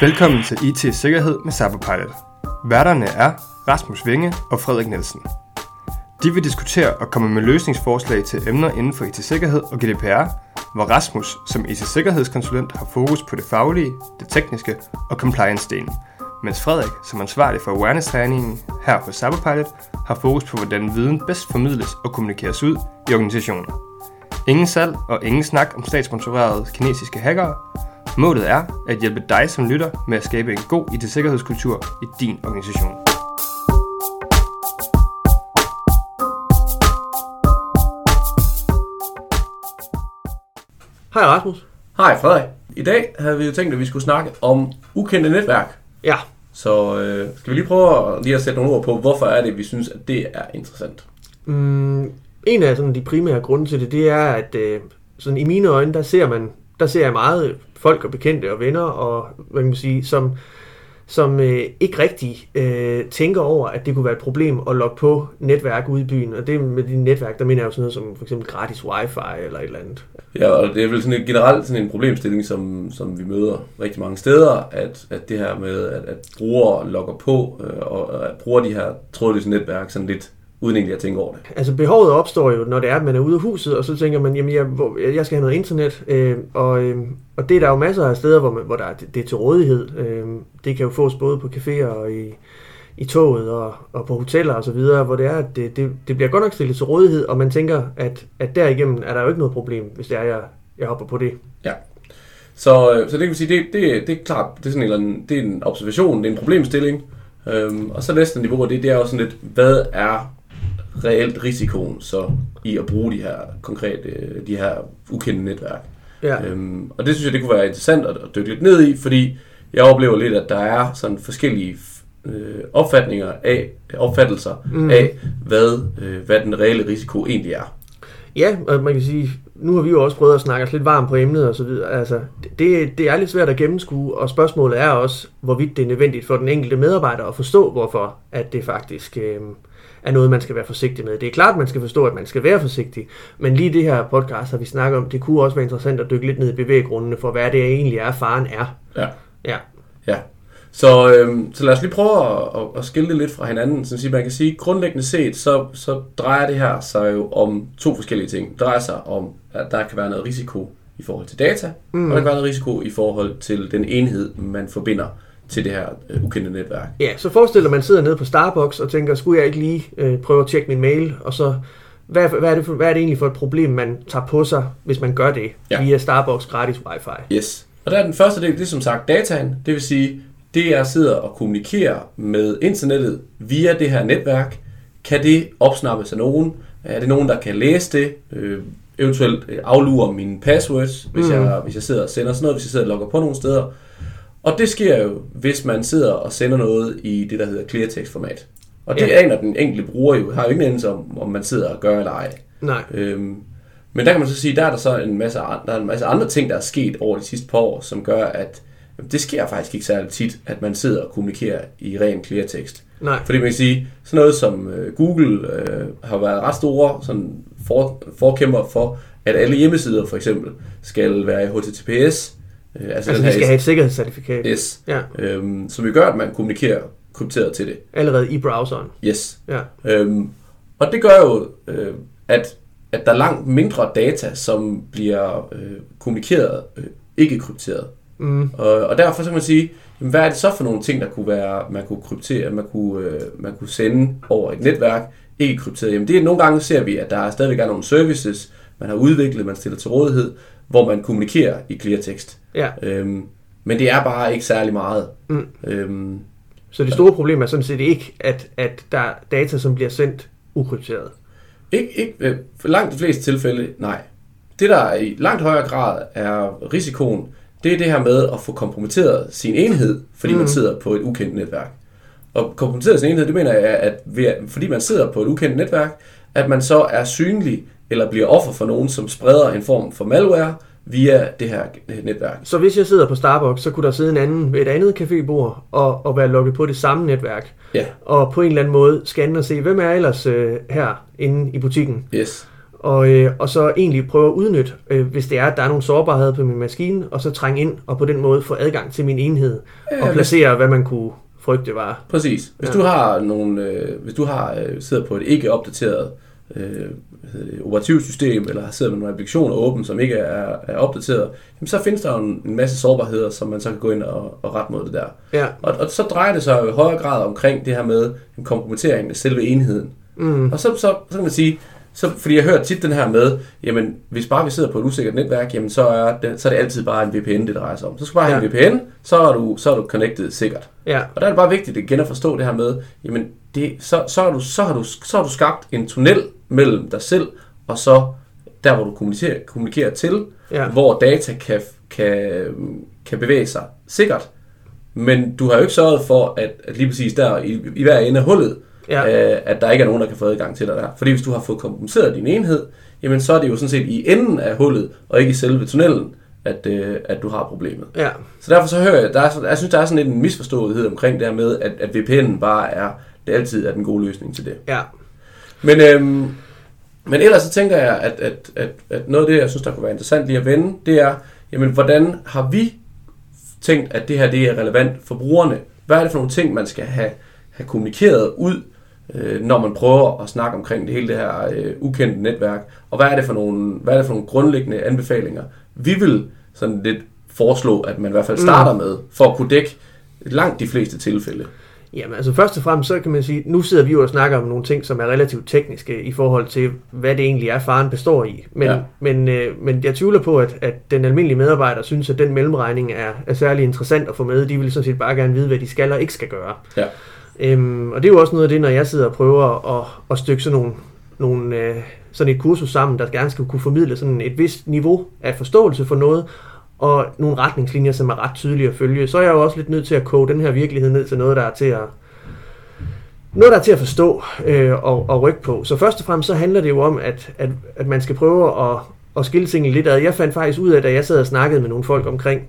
Velkommen til IT Sikkerhed med Cyberpilot. Værterne er Rasmus Vinge og Frederik Nielsen. De vil diskutere og komme med løsningsforslag til emner inden for IT-sikkerhed og GDPR, hvor Rasmus som IT-sikkerhedskonsulent har fokus på det faglige, det tekniske og compliance-delen, mens Frederik som ansvarlig for awareness-træningen her hos Cyberpilot har fokus på, hvordan viden bedst formidles og kommunikeres ud i organisationen. Ingen salg og ingen snak om statssponsorerede kinesiske hackere. Målet er at hjælpe dig som lytter med at skabe en god IT-sikkerhedskultur i din organisation. Hej Rasmus. Hej Frederik. I dag havde vi jo tænkt, at vi skulle snakke om ukendte netværk. Ja, så øh, skal vi lige prøve at, lige at sætte nogle ord på, hvorfor er det, vi synes, at det er interessant. mm, en af sådan, de primære grunde til det, det er, at øh, sådan, i mine øjne, der ser man, der ser jeg meget folk og bekendte og venner, og hvad kan man sige, som, som øh, ikke rigtig øh, tænker over, at det kunne være et problem at logge på netværk ude i byen. Og det med de netværk, der mener jeg jo sådan noget som for eksempel gratis wifi eller et eller andet. Ja, og det er vel sådan et, generelt sådan en problemstilling, som, som vi møder rigtig mange steder, at, at det her med, at, at brugere logger på, øh, og at bruger de her trådløse netværk sådan lidt, uden egentlig at tænke over det. Altså behovet opstår jo, når det er, at man er ude af huset, og så tænker man, jamen jeg, hvor, jeg skal have noget internet, øh, og, øh, og det er der jo masser af steder, hvor, man, hvor der er, det, det er til rådighed. Øh, det kan jo fås både på caféer og i, i toget og, og på hoteller og så videre, hvor det er, at det, det, det bliver godt nok stillet til rådighed, og man tænker, at, at derigennem er der jo ikke noget problem, hvis det er, jeg, jeg hopper på det. Ja. Så, øh, så det kan vi sige, det, det, det er klart, det er, sådan en, eller anden, det er en observation, det er en problemstilling. Øhm, og så næste niveau af det, det er også sådan lidt, hvad er reelt risikoen så i at bruge de her konkrete, de her ukendte netværk? Ja, Øhm, og det synes jeg, det kunne være interessant at, at dykke lidt ned i, fordi jeg oplever lidt, at der er sådan forskellige øh, opfatninger af, opfattelser mm. af, hvad, øh, hvad den reelle risiko egentlig er. ja og man kan sige, nu har vi jo også prøvet at snakke os lidt varmt på emnet og så videre. Altså, det, det er lidt svært at gennemskue, og spørgsmålet er også, hvorvidt det er nødvendigt for den enkelte medarbejder at forstå, hvorfor at det faktisk øh, er noget, man skal være forsigtig med. Det er klart, man skal forstå, at man skal være forsigtig, men lige det her podcast har vi snakket om, det kunne også være interessant at dykke lidt ned i bevæggrundene for, hvad det egentlig er, faren er. Ja. Ja, Ja. Så, øhm, så lad os lige prøve at, at, at skille det lidt fra hinanden. Så at man kan sige, grundlæggende set, så, så drejer det her sig jo om to forskellige ting. Det drejer sig om, at der kan være noget risiko i forhold til data, mm. og der kan være noget risiko i forhold til den enhed, man forbinder til det her øh, ukendte netværk. Ja, så forestiller man sidder nede på Starbucks og tænker, skulle jeg ikke lige øh, prøve at tjekke min mail, og så, hvad, hvad, er det for, hvad er det egentlig for et problem, man tager på sig, hvis man gør det Ja. via Starbucks gratis wifi? Yes. Og der er den første del, det er som sagt dataen. Det vil sige, det jeg sidder og kommunikerer med internettet via det her netværk, kan det opsnappes af nogen? Er det nogen, der kan læse det? Øh, eventuelt øh, aflure mine passwords, hvis, mm. jeg, hvis jeg sidder og sender sådan noget, hvis jeg sidder og logger på nogle steder. Og det sker jo, hvis man sidder og sender noget i det, der hedder clear text format. Og det Ja. aner den enkelte bruger jo, har jo ingen anelse om, om man sidder og gør eller ej. Nej. Øhm, men der kan man så sige, der er der så en masse, der er en masse andre ting, der er sket over de sidste par år, som gør, at jamen, det sker faktisk ikke særlig tit, at man sidder og kommunikerer i ren clear tekst. Nej. Fordi man kan sige, sådan noget som øh, Google øh, har været ret store sådan for, forkæmper for, at alle hjemmesider for eksempel skal være i HTTPS. Øh, Altså, de skal have et sikkerhedscertifikat. Yes, Ja, øhm, som jo gør, at man kommunikerer krypteret til det. allerede i browseren. Yes. Ja. Øhm, og det gør jo, øh, at, at der er langt mindre data, som bliver øh, kommunikeret øh, ikke krypteret. Mm. Og, og derfor så kan man sige, jamen, hvad er det så for nogle ting, der kunne være, man kunne kryptere, man kunne, øh, man kunne sende over et netværk, ikke krypteret. Jamen det er nogle gange ser vi, at der er stadigvæk er nogle services, man har udviklet, man stiller til rådighed, hvor man kommunikerer i clear tekst. Ja, Øhm, men det er bare ikke særlig meget. Mm. Øhm, så det store problem er sådan set ikke, at, at der er data, som bliver sendt ukrypteret. Ikke, ikke, øh, for langt de fleste tilfælde, nej. Det, der i langt højere grad er risikoen, det er det her med at få kompromitteret sin enhed, fordi mm. man sidder på et ukendt netværk. Og kompromitteret sin enhed, det mener jeg, at ved, fordi man sidder på et ukendt netværk, at man så er synlig eller bliver offer for nogen, som spreder en form for malware via det her netværk. Så hvis jeg sidder på Starbucks, så kunne der sidde en anden ved et andet cafébord og, og være logget på det samme netværk. Ja, Og på en eller anden måde scanne og se, hvem er ellers øh, her inde i butikken. yes. Og, øh, og så egentlig prøve at udnytte, øh, hvis det er, at der er nogle sårbarheder på min maskine, og så trænge ind og på den måde få adgang til min enhed Ja, og hvis- placere, hvad man kunne frygte var. Præcis. Hvis Ja. du har nogle, øh, hvis du har øh, sidder på et ikke opdateret øh, det, operativsystem, eller sidder med nogle applikationer åbent, som ikke er, er opdateret, jamen, så findes der jo en, en masse sårbarheder, som man så kan gå ind og, og rette mod det der. Ja, Og, og så drejer det sig jo i højere grad omkring det her med en kompromittering af selve enheden. mm, Og så, så, så kan man sige, så, fordi jeg hører tit den her med, jamen hvis bare vi sidder på et usikkert netværk, jamen så er det, så er det altid bare en VPN, det drejer sig om. Så skal du bare have en VPN, så er du, så er du connected sikkert. ja, Og der er det bare vigtigt igen at forstå det her med, jamen det, så, så, er du, så, har du, så har du skabt en tunnel mellem dig selv, og så der, hvor du kommunikerer, kommunikerer til, Ja. hvor data kan, kan, kan bevæge sig sikkert. Men du har jo ikke sørget for, at, at lige præcis der i, i hver ende af hullet, Ja. øh, at der ikke er nogen, der kan få adgang til dig der. Fordi hvis du har fået kompenseret din enhed, jamen så er det jo sådan set i enden af hullet, og ikke i selve tunnelen, at, øh, at du har problemet. ja, Så derfor så hører jeg, der er, jeg synes, der er sådan lidt en misforståethed omkring det her med, at, at VPN'en bare er, det altid er den gode løsning til det. ja, Men, øhm, men ellers så tænker jeg, at, at, at, at noget af det, jeg synes, der kunne være interessant lige at vende, det er, jamen hvordan har vi tænkt, at det her det er relevant for brugerne? Hvad er det for nogle ting, man skal have, have kommunikeret ud, øh, når man prøver at snakke omkring det hele det her øh, ukendte netværk? Og hvad er det for nogle, hvad er det for nogle grundlæggende anbefalinger, vi vil sådan lidt foreslå, at man i hvert fald starter med, for at kunne dække langt de fleste tilfælde. Jamen altså først og fremmest, så kan man sige, nu sidder vi jo og snakker om nogle ting, som er relativt tekniske i forhold til, hvad det egentlig er, faren består i. Men, ja. men, øh, men jeg tvivler på, at, at den almindelige medarbejder synes, at den mellemregning er, er særlig interessant at få med. De vil sådan set bare gerne vide, hvad de skal og ikke skal gøre. Ja. Øhm, og det er jo også noget af det, når jeg sidder og prøver at, at stykke sådan nogle, nogle øh, sådan et kursus sammen, der gerne skal kunne formidle sådan et vist niveau af forståelse for noget, og nogle retningslinjer, som er ret tydelige at følge, så er jeg jo også lidt nødt til at koge den her virkelighed ned til noget, der er til at, noget, der er til at forstå øh, og, og rykke på. Så først og fremmest så handler det jo om, at, at, at man skal prøve at, at skille tingene lidt ad. Jeg fandt faktisk ud af, da jeg sad og snakkede med nogle folk omkring,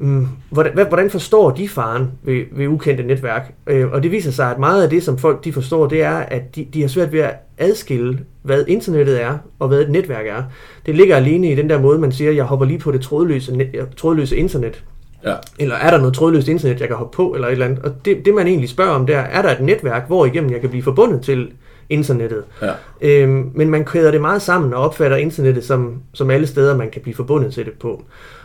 mm, hvordan, hvordan forstår de faren ved, ved ukendte netværk? Øh, og det viser sig, at meget af det, som folk de forstår, det er, at de, de har svært ved at adskille, hvad internettet er, og hvad et netværk er. Det ligger alene i den der måde, man siger, jeg hopper lige på det trådløse, net, trådløse internet. Ja. Eller er der noget trådløst internet, jeg kan hoppe på, eller et eller andet. Og det, det man egentlig spørger om, der er der et netværk, hvor igennem jeg kan blive forbundet til internettet. Ja. Øhm, men man kæder det meget sammen og opfatter internettet som, som alle steder, man kan blive forbundet til det på.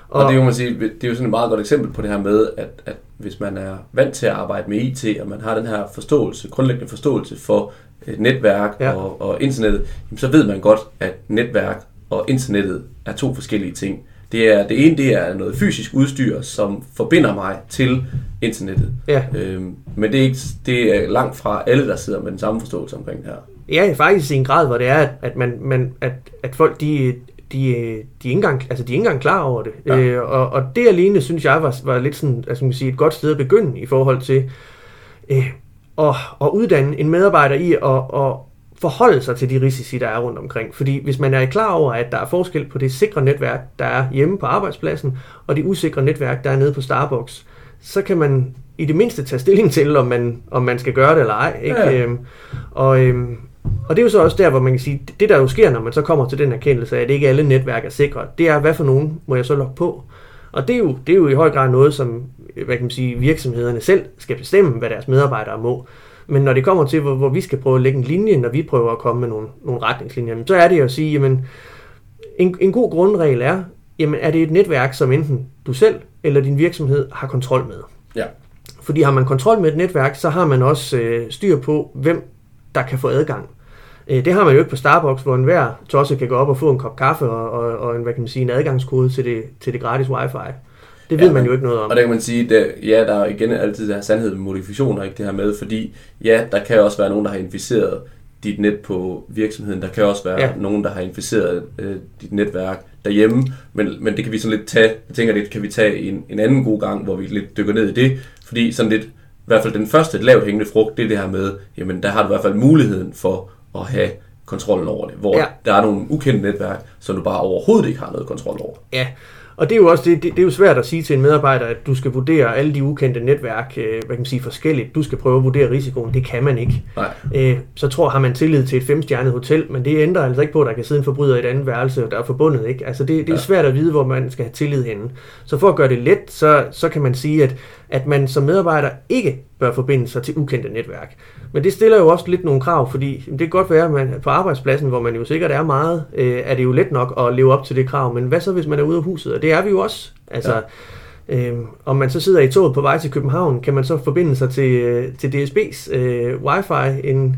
Og, og det, er jo, man sige, det er jo sådan et meget godt eksempel på det her med, at, at hvis man er vant til at arbejde med IT, og man har den her forståelse, grundlæggende forståelse for et netværk Ja. og, og internettet, jamen, så ved man godt, at netværk og internettet er to forskellige ting. Det, er, det ene det er noget fysisk udstyr, som forbinder mig til internettet. Ja. Øhm, men det er, ikke, det er langt fra alle, der sidder med den samme forståelse omkring det her. Ja, faktisk i en grad, hvor det er, at, at, man, man, at, at folk, de, de, de, er ikke engang, altså de er ikke engang klar over det. Ja. Ja. Øh, og, og det alene, synes jeg, var, var lidt sådan, altså man kan sige, et godt sted at begynde i forhold til øh, at, at uddanne en medarbejder i at, at forholde sig til de risici, der er rundt omkring. Fordi hvis man er klar over, at der er forskel på det sikre netværk, der er hjemme på arbejdspladsen, og det usikre netværk, der er nede på Starbucks, så kan man i det mindste tage stilling til, om man, om man skal gøre det eller ej. Ikke? Ja. Øhm, og, øhm, og det er jo så også der, hvor man kan sige, det der jo sker, når man så kommer til den erkendelse af, at ikke alle netværk er sikre, det er, hvad for nogen må jeg så logge på? Og det er, jo, det er jo i høj grad noget, som hvad kan man sige, virksomhederne selv skal bestemme, hvad deres medarbejdere må. Men når det kommer til, hvor, hvor vi skal prøve at lægge en linje, når vi prøver at komme med nogle, nogle retningslinjer, så er det jo at sige, jamen, en, en god grundregel er, jamen, er det et netværk, som enten du selv eller din virksomhed har kontrol med? Ja. Fordi har man kontrol med et netværk, så har man også øh, styr på, hvem der kan få adgang. Øh, det har man jo ikke på Starbucks, hvor enhver tosse kan gå op og få en kop kaffe og, og, og en, hvad kan man sige, en adgangskode til det, til det gratis wifi. Det ved Ja, man jo ikke noget om. Og der kan man sige, at ja, der er igen altid der sandhed med modifikationer, ikke det her med, fordi ja, der kan også være nogen, der har inficeret dit net på virksomheden. Der kan også være Ja. nogen, der har inficeret øh, dit netværk derhjemme, men, men det kan vi sådan lidt tage, jeg tænker, det kan vi tage en, en anden god gang, hvor vi lidt dykker ned i det, fordi sådan lidt, i hvert fald den første lavt hængende frugt, det er det her med, jamen der har du i hvert fald muligheden for at have kontrollen over det, hvor Ja. der er nogle ukendte netværk, som du bare overhovedet ikke har noget kontrol over. Ja, Og det er jo også det, det, det er jo svært at sige til en medarbejder, at du skal vurdere alle de ukendte netværk, øh, hvad kan man sige, forskelligt. Du skal prøve at vurdere risikoen. Det kan man ikke. Nej. Øh, så tror har man tillid til et femstjernet hotel, men det ændrer altså ikke på, at der kan sidde en forbryder i et andet værelse, der er forbundet. Ikke? Altså det, det er Ja. svært at vide, hvor man skal have tillid henne. Så for at gøre det let, så, så kan man sige, at, at man som medarbejder ikke bør forbinde sig til ukendte netværk. Men det stiller jo også lidt nogle krav, fordi det kan godt være, at man på arbejdspladsen, hvor man jo sikkert er meget, øh, er det jo let nok at leve op til det krav. Men hvad så, hvis man er ude af huset? Og det er vi jo også. Altså, ja. Øhm, om man så sidder i toget på vej til København, kan man så forbinde sig til, øh, til DSB's øh, wifi, en,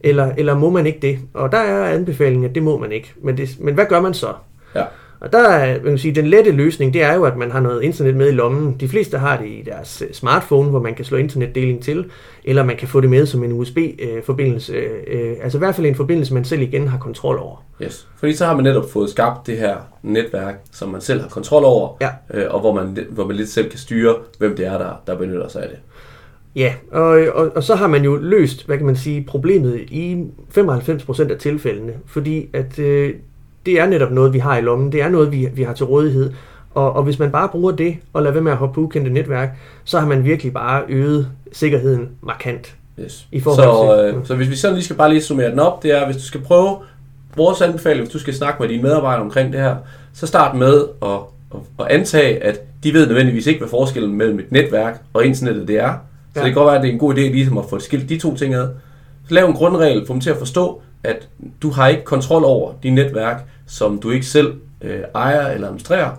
eller, eller må man ikke det? Og der er anbefalingen, at det må man ikke. Men, det, men hvad gør man så? Ja. Og der er, man kan sige, den lette løsning, det er jo, at man har noget internet med i lommen. De fleste har det i deres øh, smartphone, hvor man kan slå internetdeling til, eller man kan få det med som en USB-forbindelse. Øh, altså i hvert fald en forbindelse, man selv igen har kontrol over. Yes. Fordi så har man netop fået skabt det her netværk, som man selv har kontrol over, Ja. øh, og hvor man, hvor man lidt selv kan styre, hvem det er, der, der benytter sig af det. Ja, og, og, og så har man jo løst, hvad kan man sige, problemet i 95% af tilfældene, fordi at øh, det er netop noget, vi har i lommen, det er noget, vi, vi har til rådighed, og, og hvis man bare bruger det og lader være med at hoppe på ukendte netværk, så har man virkelig bare øget sikkerheden markant. Yes. I så, til- øh, så hvis vi sådan lige skal bare lige summere den op, det er, hvis du skal prøve vores anbefaling, hvis du skal snakke med dine medarbejdere omkring det her, så start med at, at, at antage, at de ved nødvendigvis ikke, hvad forskellen mellem et netværk og internettet det er. Så Ja. det kan godt være, at det er en god idé ligesom at få skilt de to ting ad. Så lav en grundregel, få dem til at forstå, at du har ikke kontrol over de netværk, som du ikke selv øh, ejer eller administrerer.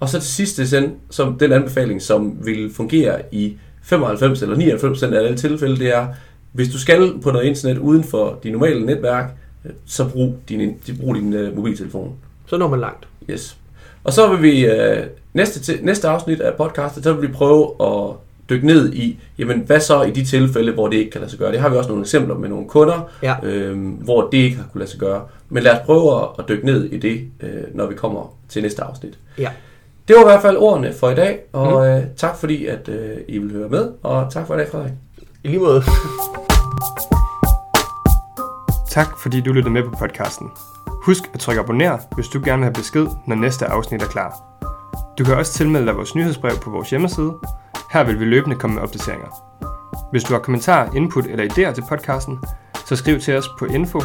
Og så til sidst det sen, som den anbefaling, som vil fungere i 95 eller 99 af alle tilfælde, det er, hvis du skal på noget internet uden for de normale netværk, øh, så brug din, brug din uh, mobiltelefon. Så når man langt. Yes. Og så vil vi øh, næste, til, næste afsnit af podcastet, så vil vi prøve at dykke ned i, jamen hvad så i de tilfælde, hvor det ikke kan lade sig gøre. Det har vi også nogle eksempler med nogle kunder, Ja. øh, hvor det ikke har kunne lade sig gøre. Men lad os prøve at, dykke ned i det, øh, når vi kommer til næste afsnit. Ja. Det var i hvert fald ordene for i dag, og mm. øh, tak fordi, at øh, I vil høre med, og tak for i dag, Frederik. I lige måde. Tak fordi du lyttede med på podcasten. Husk at trykke abonner, hvis du gerne vil have besked, når næste afsnit er klar. Du kan også tilmelde dig vores nyhedsbrev på vores hjemmeside. Her vil vi løbende komme med opdateringer. Hvis du har kommentarer, input eller idéer til podcasten, så skriv til os på info